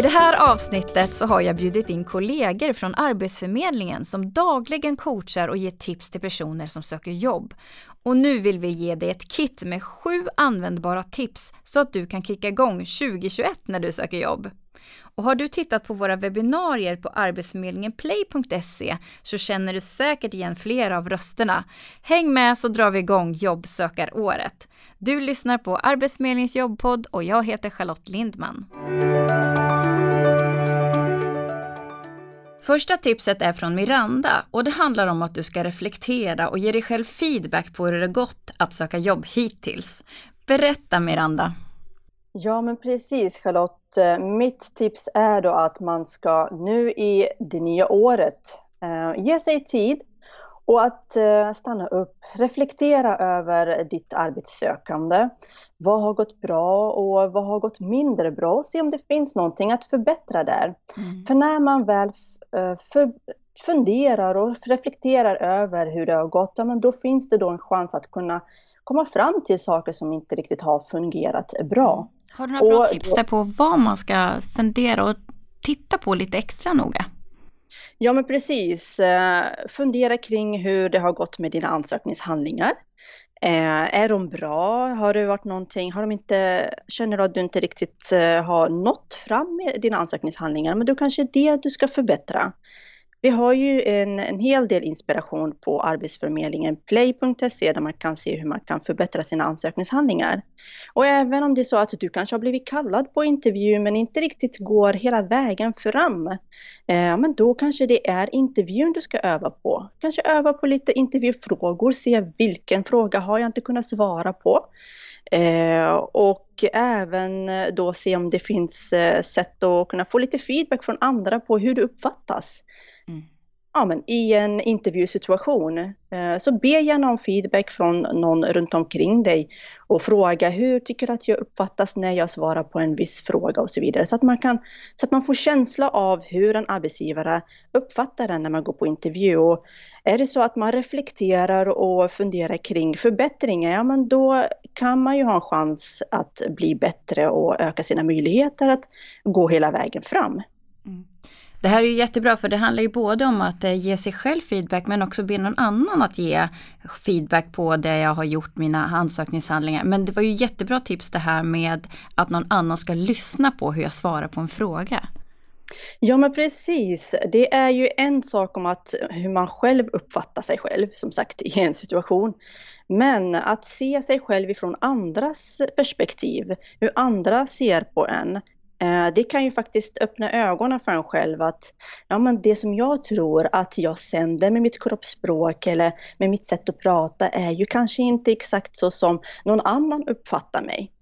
I det här avsnittet så har jag bjudit in kollegor från Arbetsförmedlingen som dagligen coachar och ger tips till personer som söker jobb. Och nu vill vi ge dig ett kit med sju användbara tips så att du kan kicka igång 2021 när du söker jobb. Och har du tittat på våra webbinarier på arbetsförmedlingenplay.se så känner du säkert igen flera av rösterna. Häng med så drar vi igång jobbsökaråret. Du lyssnar på Arbetsförmedlingens jobbpodd och jag heter Charlotte Lindman. Första tipset är från Miranda och det handlar om att du ska reflektera och ge dig själv feedback på hur det gått att söka jobb hittills. Berätta Miranda. Ja, men precis Charlotte. Eh, mitt tips är då att man ska nu i det nya året eh, ge sig tid och att eh, stanna upp, reflektera över ditt arbetssökande. Vad har gått bra och vad har gått mindre bra? Se om det finns någonting att förbättra där. Mm. För när man väl för, funderar och reflekterar över hur det har gått, ja, men då finns det då en chans att kunna komma fram till saker som inte riktigt har fungerat bra. Har du några bra och, tips där på vad man ska fundera och titta på lite extra noga? Ja men precis. Eh, fundera kring hur det har gått med dina ansökningshandlingar. Eh, är de bra? Har det varit någonting, har de inte, känner du att du inte riktigt eh, har nått fram med dina ansökningshandlingar? Men då kanske det är det du ska förbättra. Vi har ju en, en hel del inspiration på Arbetsförmedlingen play.se där man kan se hur man kan förbättra sina ansökningshandlingar. Och även om det är så att du kanske har blivit kallad på intervju men inte riktigt går hela vägen fram, eh, men då kanske det är intervjun du ska öva på. Kanske öva på lite intervjufrågor, se vilken fråga har jag inte kunnat svara på. Eh, och även då se om det finns eh, sätt att kunna få lite feedback från andra på hur du uppfattas. Mm. Ja, men I en intervjusituation. Eh, så be gärna om feedback från någon runt omkring dig och fråga hur tycker du att jag uppfattas när jag svarar på en viss fråga och så vidare. Så att man, kan, så att man får känsla av hur en arbetsgivare uppfattar den när man går på intervju. Och är det så att man reflekterar och funderar kring förbättringar, ja men då kan man ju ha en chans att bli bättre och öka sina möjligheter att gå hela vägen fram. Mm. Det här är ju jättebra för det handlar ju både om att eh, ge sig själv feedback men också be någon annan att ge feedback på det jag har gjort, mina ansökningshandlingar. Men det var ju jättebra tips det här med att någon annan ska lyssna på hur jag svarar på en fråga. Ja men precis, det är ju en sak om att hur man själv uppfattar sig själv, som sagt i en situation. Men att se sig själv ifrån andras perspektiv, hur andra ser på en, Eh, det kan ju faktiskt öppna ögonen för en själv att ja, men det som jag tror att jag sänder med mitt kroppsspråk eller med mitt sätt att prata är ju kanske inte exakt så som någon annan uppfattar mig.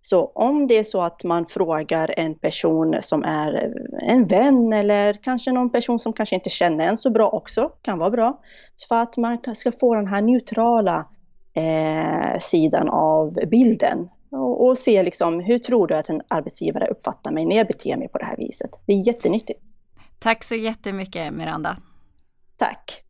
Så om det är så att man frågar en person som är en vän eller kanske någon person som kanske inte känner en så bra också, kan vara bra, för att man ska få den här neutrala eh, sidan av bilden och, och se liksom, hur tror du att en arbetsgivare uppfattar mig när jag beter mig på det här viset. Det är jättenyttigt. Tack så jättemycket Miranda. Tack.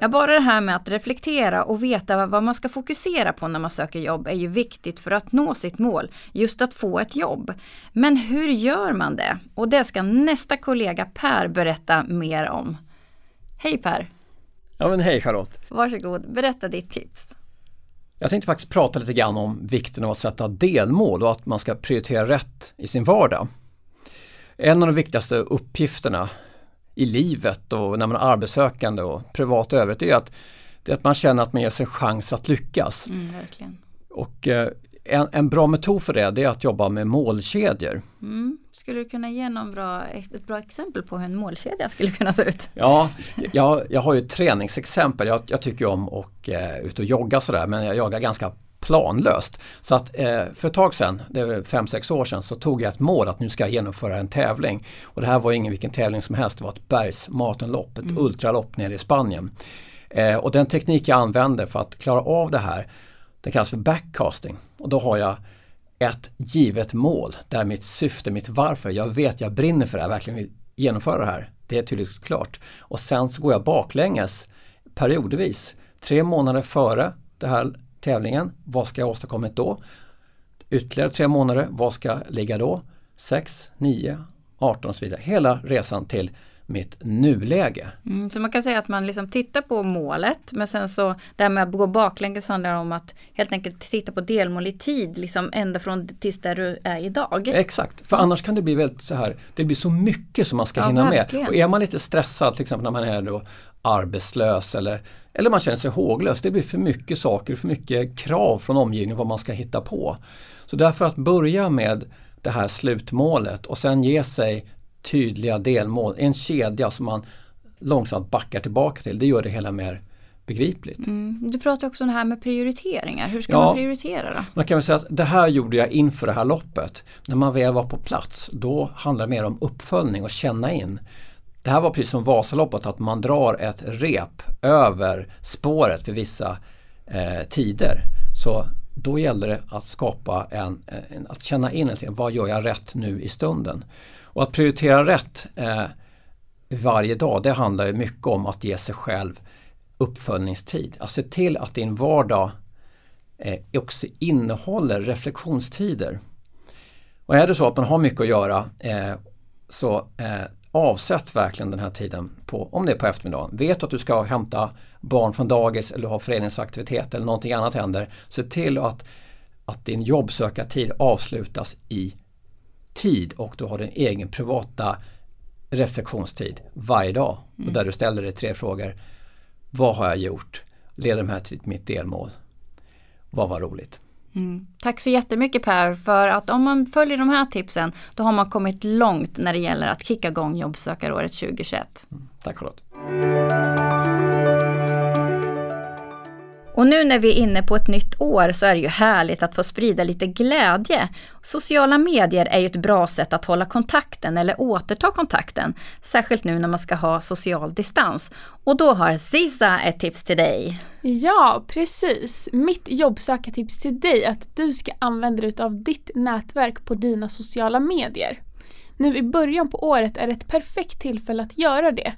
Ja, bara det här med att reflektera och veta vad man ska fokusera på när man söker jobb är ju viktigt för att nå sitt mål, just att få ett jobb. Men hur gör man det? Och det ska nästa kollega Per berätta mer om. Hej Per! Ja men hej Charlotte! Varsågod, berätta ditt tips. Jag tänkte faktiskt prata lite grann om vikten av att sätta delmål och att man ska prioritera rätt i sin vardag. En av de viktigaste uppgifterna i livet och när man är arbetssökande och privat övrigt är att, det är att man känner att man ger sig chans att lyckas. Mm. Och eh, en, en, bra metod för det, det är att jobba med målkedjor. Mm. Skulle du kunna ge någon bra, ett bra exempel på hur en målkedja skulle kunna se ut? Ja, jag, jag har ju ett träningsexempel. Jag, jag tycker om att eh, ut och jogga sådär men jag joggar ganska planlöst. Så att eh, för ett tag sedan, det är fem sex år sedan, så tog jag ett mål att nu ska jag genomföra en tävling. Och det här var ingen vilken tävling som helst, det var ett bergsmaratonlopp, ett mm. ultralopp nere i Spanien. Eh, och den teknik jag använder för att klara av det här det kallas för backcasting och då har jag ett givet mål där mitt syfte, mitt varför, jag vet jag brinner för det här, verkligen vill genomföra det här. Det är tydligt klart. Och sen så går jag baklänges periodvis. Tre månader före den här tävlingen, vad ska jag åstadkomma då? Ytterligare tre månader, vad ska ligga då? 6, 9, 18 och så vidare. Hela resan till mitt nuläge. Mm, så man kan säga att man liksom tittar på målet men sen så det här med att gå baklänges handlar om att helt enkelt titta på delmål i tid, liksom ända från tills där du är idag. Exakt, för annars kan det bli väldigt så här, det blir så mycket som man ska Ja, hinna verkligen. med. Och är man lite stressad, till exempel när man är då arbetslös eller, eller man känner sig håglös, det blir för mycket saker, för mycket krav från omgivningen vad man ska hitta på. Så därför att börja med det här slutmålet och sen ge sig tydliga delmål, en kedja som man långsamt backar tillbaka till, det gör det hela mer begripligt. Mm. Du pratar också om det här med prioriteringar, hur ska Ja. man prioritera då? Man kan väl säga att det här gjorde jag inför det här loppet. När man väl var på plats, då handlar det mer om uppföljning och känna in. Det här var precis som Vasaloppet, att man drar ett rep över spåret för vissa eh, tider. Så då gällde det att skapa en, en att känna in lite, vad gör jag rätt nu i stunden? Och att prioritera rätt eh, varje dag, det handlar ju mycket om att ge sig själv uppföljningstid. Att se till att din vardag eh, också innehåller reflektionstider. Och är det så att man har mycket att göra eh, så eh, avsätt verkligen den här tiden på, om det är på eftermiddagen. Vet att du ska hämta barn från dagis eller ha föreningsaktivitet eller någonting annat händer. Se till att, att din jobbsökartid avslutas i tid och du har din egen privata reflektionstid varje dag. Och där du ställer dig tre frågor. Vad har jag gjort? Leder de här till mitt delmål? Vad var roligt? Mm. Tack så jättemycket Per för att om man följer de här tipsen då har man kommit långt när det gäller att kicka igång jobbsökaråret 2021. Mm, tack Charlotte! Och nu när vi är inne på ett nytt år så är det ju härligt att få sprida lite glädje. Sociala medier är ju ett bra sätt att hålla kontakten eller återta kontakten, särskilt nu när man ska ha social distans. Och då har Sisa ett tips till dig. Ja, precis. Mitt jobbsökartips till dig är att du ska använda dig av ditt nätverk på dina sociala medier. Nu i början på året är det ett perfekt tillfälle att göra det.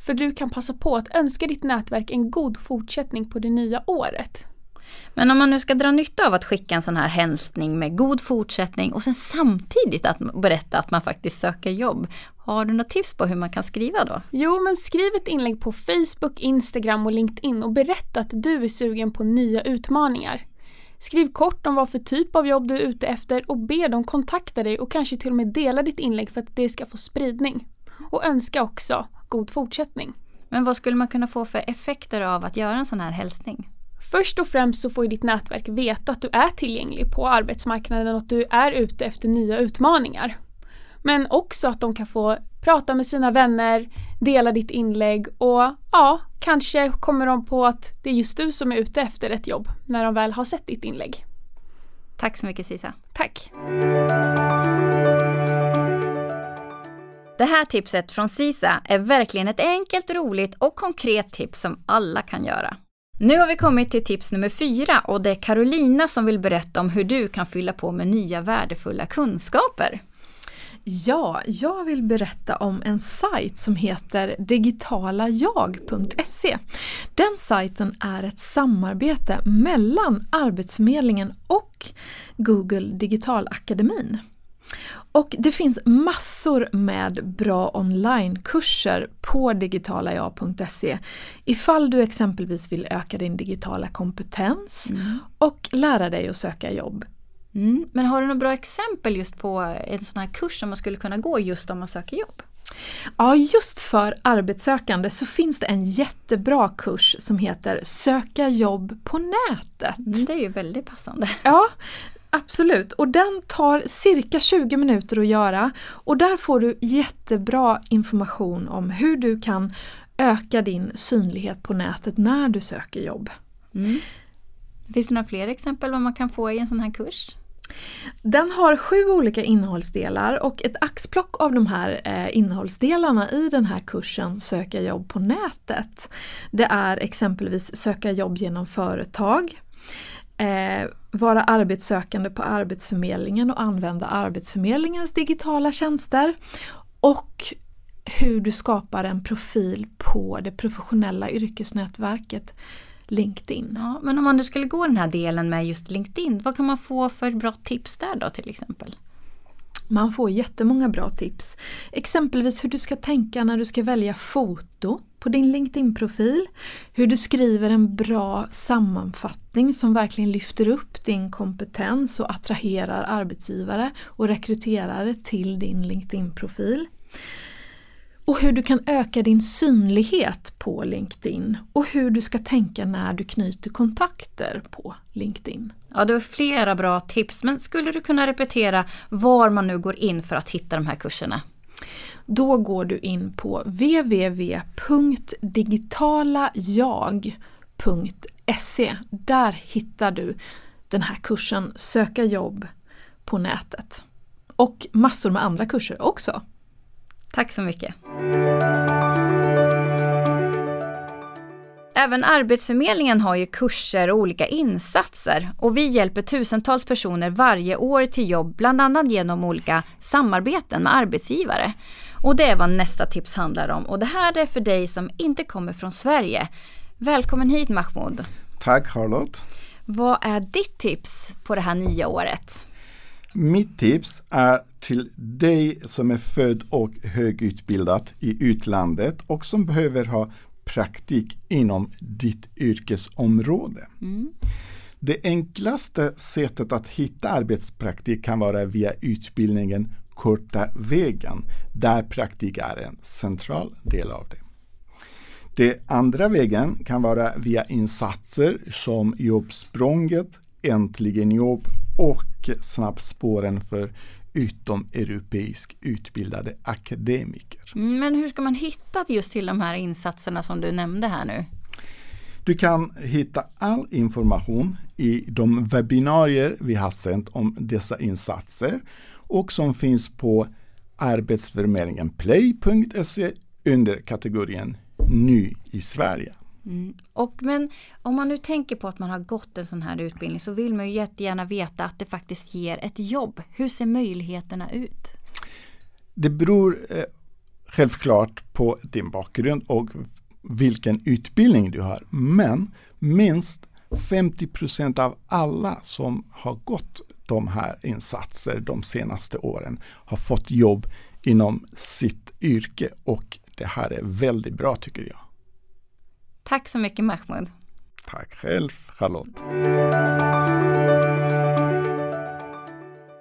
För du kan passa på att önska ditt nätverk en god fortsättning på det nya året. Men om man nu ska dra nytta av att skicka en sån här hälsning med god fortsättning och sen samtidigt att berätta att man faktiskt söker jobb. Har du något tips på hur man kan skriva då? Jo, men skriv ett inlägg på Facebook, Instagram och LinkedIn och berätta att du är sugen på nya utmaningar. Skriv kort om vad för typ av jobb du är ute efter och be dem kontakta dig och kanske till och med dela ditt inlägg för att det ska få spridning. Och önska också god fortsättning. Men vad skulle man kunna få för effekter av att göra en sån här hälsning? Först och främst så får ditt nätverk veta att du är tillgänglig på arbetsmarknaden och att du är ute efter nya utmaningar. Men också att de kan få prata med sina vänner, dela ditt inlägg och ja, kanske kommer de på att det är just du som är ute efter ett jobb när de väl har sett ditt inlägg. Tack så mycket Sisa. Tack! Det här tipset från Sisa är verkligen ett enkelt, roligt och konkret tips som alla kan göra. Nu har vi kommit till tips nummer fyra och det är Carolina som vill berätta om hur du kan fylla på med nya värdefulla kunskaper. Ja, jag vill berätta om en sajt som heter digitalajag.se. Den sajten är ett samarbete mellan Arbetsförmedlingen och Google Digitalakademin. Och det finns massor med bra onlinekurser på digitalajag.se ifall du exempelvis vill öka din digitala kompetens och lära dig att söka jobb. Mm. Men har du några bra exempel just på en sån här kurs som man skulle kunna gå just om man söker jobb? Ja, just för arbetssökande så finns det en jättebra kurs som heter Söka jobb på nätet. Mm, det är ju väldigt passande. Ja, absolut. Och den tar cirka 20 minuter att göra och där får du jättebra information om hur du kan öka din synlighet på nätet när du söker jobb. Mm. Finns det några fler exempel vad man kan få i en sån här kurs? Den har sju olika innehållsdelar och ett axplock av de här eh, innehållsdelarna i den här kursen Söka jobb på nätet. Det är exempelvis söka jobb genom företag, eh, vara arbetssökande på Arbetsförmedlingen och använda Arbetsförmedlingens digitala tjänster och hur du skapar en profil på det professionella yrkesnätverket LinkedIn. Ja, men om man nu skulle gå den här delen med just LinkedIn, vad kan man få för bra tips där då till exempel? Man får jättemånga bra tips. Exempelvis hur du ska tänka när du ska välja foto på din LinkedIn-profil. Hur du skriver en bra sammanfattning som verkligen lyfter upp din kompetens och attraherar arbetsgivare och rekryterare till din LinkedIn-profil. Och hur du kan öka din synlighet på LinkedIn och hur du ska tänka när du knyter kontakter på LinkedIn. Ja, det var flera bra tips, men skulle du kunna repetera var man nu går in för att hitta de här kurserna? Då går du in på www.digitalajag.se. Där hittar du den här kursen Söka jobb på nätet. Och massor med andra kurser också. Tack så mycket. Även Arbetsförmedlingen har ju kurser och olika insatser och vi hjälper tusentals personer varje år till jobb, bland annat genom olika samarbeten med arbetsgivare. Och det är vad nästa tips handlar om och det här är för dig som inte kommer från Sverige. Välkommen hit Mahmoud. Tack Charlotte. Vad är ditt tips på det här nya året? Mitt tips är till dig som är född och högutbildad i utlandet och som behöver ha praktik inom ditt yrkesområde. Mm. Det enklaste sättet att hitta arbetspraktik kan vara via utbildningen Korta vägen, där praktik är en central del av det. Det andra vägen kan vara via insatser som Jobbsprånget, Äntligen jobb och Snabbspåren för utomeuropeisk utbildade akademiker. Men hur ska man hitta just till de här insatserna som du nämnde här nu? Du kan hitta all information i de webbinarier vi har sänt om dessa insatser och som finns på Arbetsförmedlingen play.se under kategorin Ny i Sverige. Mm. Och men om man nu tänker på att man har gått en sån här utbildning så vill man ju jättegärna veta att det faktiskt ger ett jobb. Hur ser möjligheterna ut? Det beror eh, självklart på din bakgrund och vilken utbildning du har. Men minst 50% av alla som har gått de här insatser de senaste åren har fått jobb inom sitt yrke och det här är väldigt bra tycker jag. Tack så mycket Mahmoud. Tack själv Charlotte.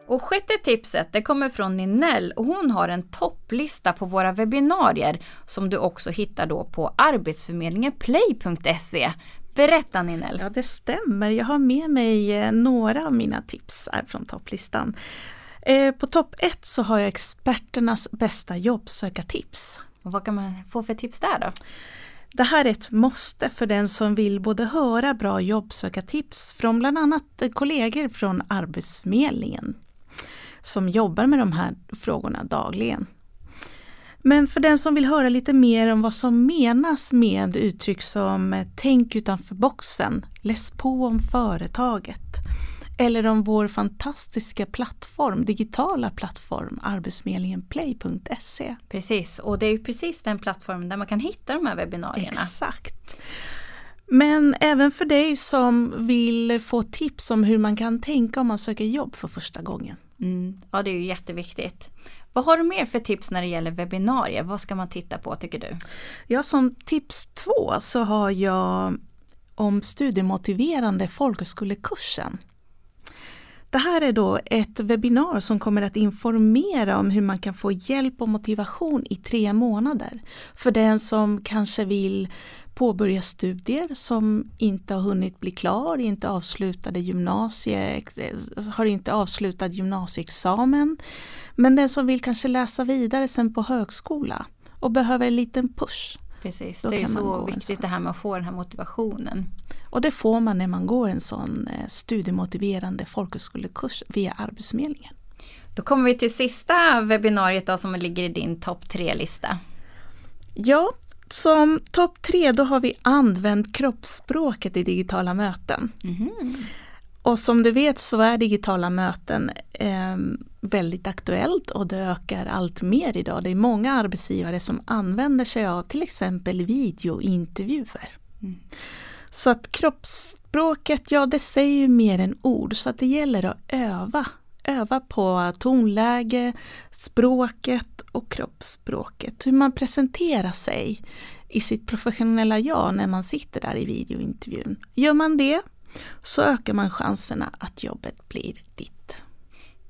Och sjätte tipset det kommer från Ninell och hon har en topplista på våra webbinarier som du också hittar då på arbetsförmedlingenplay.se. Berätta Ninell. Ja det stämmer, jag har med mig eh, några av mina tips här från topplistan. Eh, på topp ett så har jag experternas bästa jobbsökartips. Och vad kan man få för tips där då? Det här är ett måste för den som vill både höra bra jobbsökartips från bland annat kollegor från Arbetsförmedlingen som jobbar med de här frågorna dagligen. Men för den som vill höra lite mer om vad som menas med uttryck som tänk utanför boxen, läs på om företaget, eller om vår fantastiska plattform, digitala plattform arbetsförmedlingenplay.se. Precis, och det är ju precis den plattformen där man kan hitta de här webbinarierna. Exakt. Men även för dig som vill få tips om hur man kan tänka om man söker jobb för första gången. Mm. Ja, det är ju jätteviktigt. Vad har du mer för tips när det gäller webbinarier? Vad ska man titta på tycker du? Ja, som tips två så har jag om studiemotiverande folkhögskolekursen. Det här är då ett webbinar som kommer att informera om hur man kan få hjälp och motivation i tre månader. För den som kanske vill påbörja studier som inte har hunnit bli klar, inte avslutade gymnasie, eh, har inte avslutad gymnasieexamen. Men den som vill kanske läsa vidare sen på högskola och behöver en liten push. Precis, det är så viktigt det här med att få den här motivationen. Och det får man när man går en sån eh, studiemotiverande folkhögskolekurs via Arbetsförmedlingen. Då kommer vi till sista webbinariet då, som ligger i din topp tre-lista. Ja, som topp tre då har vi använt kroppsspråket i digitala möten. Mm. Och som du vet så är digitala möten eh, väldigt aktuellt och det ökar allt mer idag. Det är många arbetsgivare som använder sig av till exempel videointervjuer. Mm. Så att kroppsspråket, ja det säger ju mer än ord så att det gäller att öva. Öva på tonläge, språket och kroppsspråket. Hur man presenterar sig i sitt professionella jag när man sitter där i videointervjun. Gör man det så ökar man chanserna att jobbet blir ditt.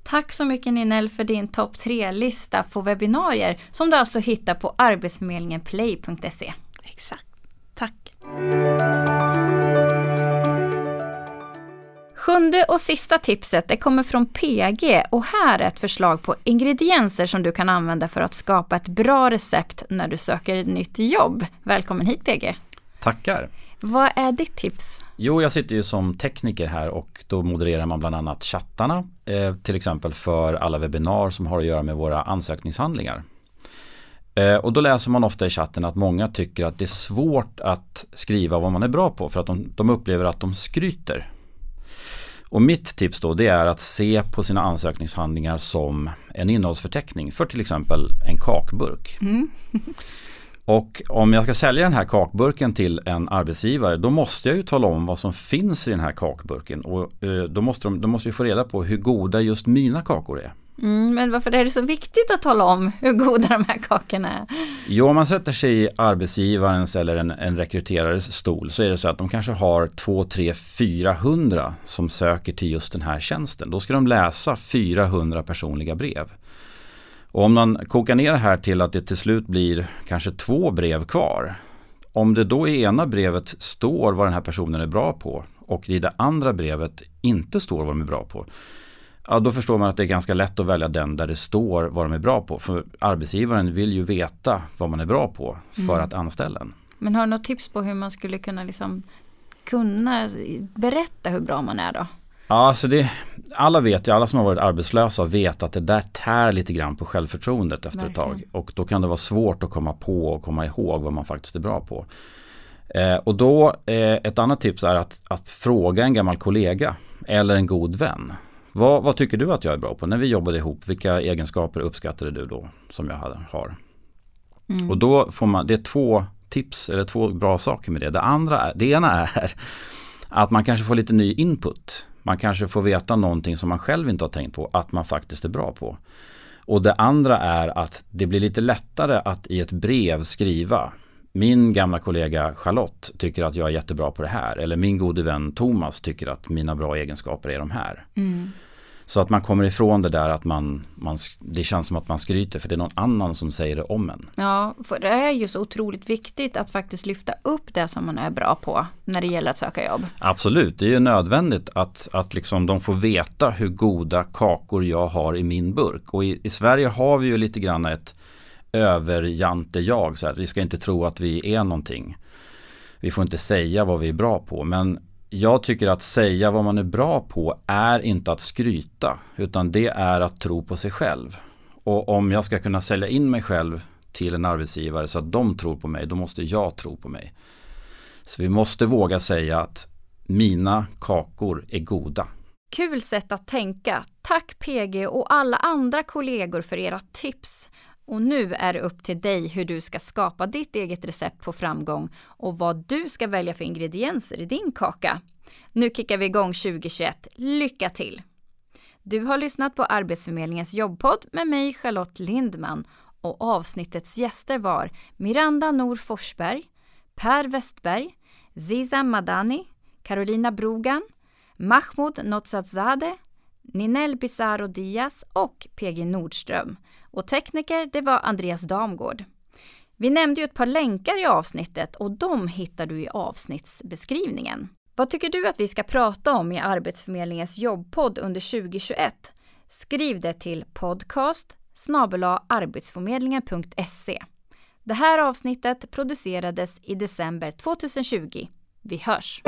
Tack så mycket Ninel för din topp 3-lista på webbinarier som du alltså hittar på arbetsförmedlingenplay.se. Exakt. Tack! Sjunde och sista tipset det kommer från PG och här är ett förslag på ingredienser som du kan använda för att skapa ett bra recept när du söker ett nytt jobb. Välkommen hit PG! Tackar! Vad är ditt tips? Jo, jag sitter ju som tekniker här och då modererar man bland annat chattarna, eh, till exempel för alla webbinar som har att göra med våra ansökningshandlingar. Eh, och då läser man ofta i chatten att många tycker att det är svårt att skriva vad man är bra på för att de, de upplever att de skryter. Och mitt tips då det är att se på sina ansökningshandlingar som en innehållsförteckning för till exempel en kakburk. Mm. Och om jag ska sälja den här kakburken till en arbetsgivare då måste jag ju tala om vad som finns i den här kakburken och eh, då måste de, de måste ju få reda på hur goda just mina kakor är. Mm, men varför är det så viktigt att tala om hur goda de här kakorna är? Jo, om man sätter sig i arbetsgivarens eller en, en rekryterares stol så är det så att de kanske har 2, 3, 400 som söker till just den här tjänsten. Då ska de läsa 400 personliga brev. Och om man kokar ner det här till att det till slut blir kanske två brev kvar. Om det då i ena brevet står vad den här personen är bra på och i det andra brevet inte står vad de är bra på. Ja, då förstår man att det är ganska lätt att välja den där det står vad de är bra på. För arbetsgivaren vill ju veta vad man är bra på för mm. att anställa en. Men har du något tips på hur man skulle kunna liksom kunna berätta hur bra man är då? Ja, alltså det, alla vet ju, alla som har varit arbetslösa vet att det där tär lite grann på självförtroendet efter Verkligen. ett tag. Och då kan det vara svårt att komma på och komma ihåg vad man faktiskt är bra på. Eh, och då, eh, ett annat tips är att, att fråga en gammal kollega eller en god vän. Vad, vad, tycker du att jag är bra på? När vi jobbade ihop, vilka egenskaper uppskattade du då som jag har? Mm. Och då får man, det är två tips eller två bra saker med det. Det, andra, det ena är att man kanske får lite ny input. Man kanske får veta någonting som man själv inte har tänkt på att man faktiskt är bra på. Och det andra är att det blir lite lättare att i ett brev skriva min gamla kollega Charlotte tycker att jag är jättebra på det här. Eller min gode vän Thomas tycker att mina bra egenskaper är de här. Mm. Så att man kommer ifrån det där att man, man, det känns som att man skryter för det är någon annan som säger det om en. Ja, för det är ju så otroligt viktigt att faktiskt lyfta upp det som man är bra på när det gäller att söka jobb. Absolut, det är ju nödvändigt att, att liksom de får veta hur goda kakor jag har i min burk. Och i, i Sverige har vi ju lite grann ett överjante-jag. Vi ska inte tro att vi är någonting. Vi får inte säga vad vi är bra på. Men jag tycker att säga vad man är bra på är inte att skryta. Utan det är att tro på sig själv. Och om jag ska kunna sälja in mig själv till en arbetsgivare så att de tror på mig, då måste jag tro på mig. Så vi måste våga säga att mina kakor är goda. Kul sätt att tänka. Tack PG och alla andra kollegor för era tips. Och nu är det upp till dig hur du ska skapa ditt eget recept på framgång och vad du ska välja för ingredienser i din kaka. Nu kickar vi igång 2021. Lycka till! Du har lyssnat på Arbetsförmedlingens jobbpodd med mig Charlotte Lindman och avsnittets gäster var Miranda Nor Forsberg, Per Westberg, Ziza Madani, Carolina Brogan, Mahmoud Notzadzadeh, Ninel Bizarro Diaz och PG Nordström. Och tekniker, det var Andreas Damgård. Vi nämnde ju ett par länkar i avsnittet och de hittar du i avsnittsbeskrivningen. Vad tycker du att vi ska prata om i Arbetsförmedlingens jobbpodd under 2021? Skriv det till podcast arbetsförmedlingen.se. Det här avsnittet producerades i december 2020. Vi hörs!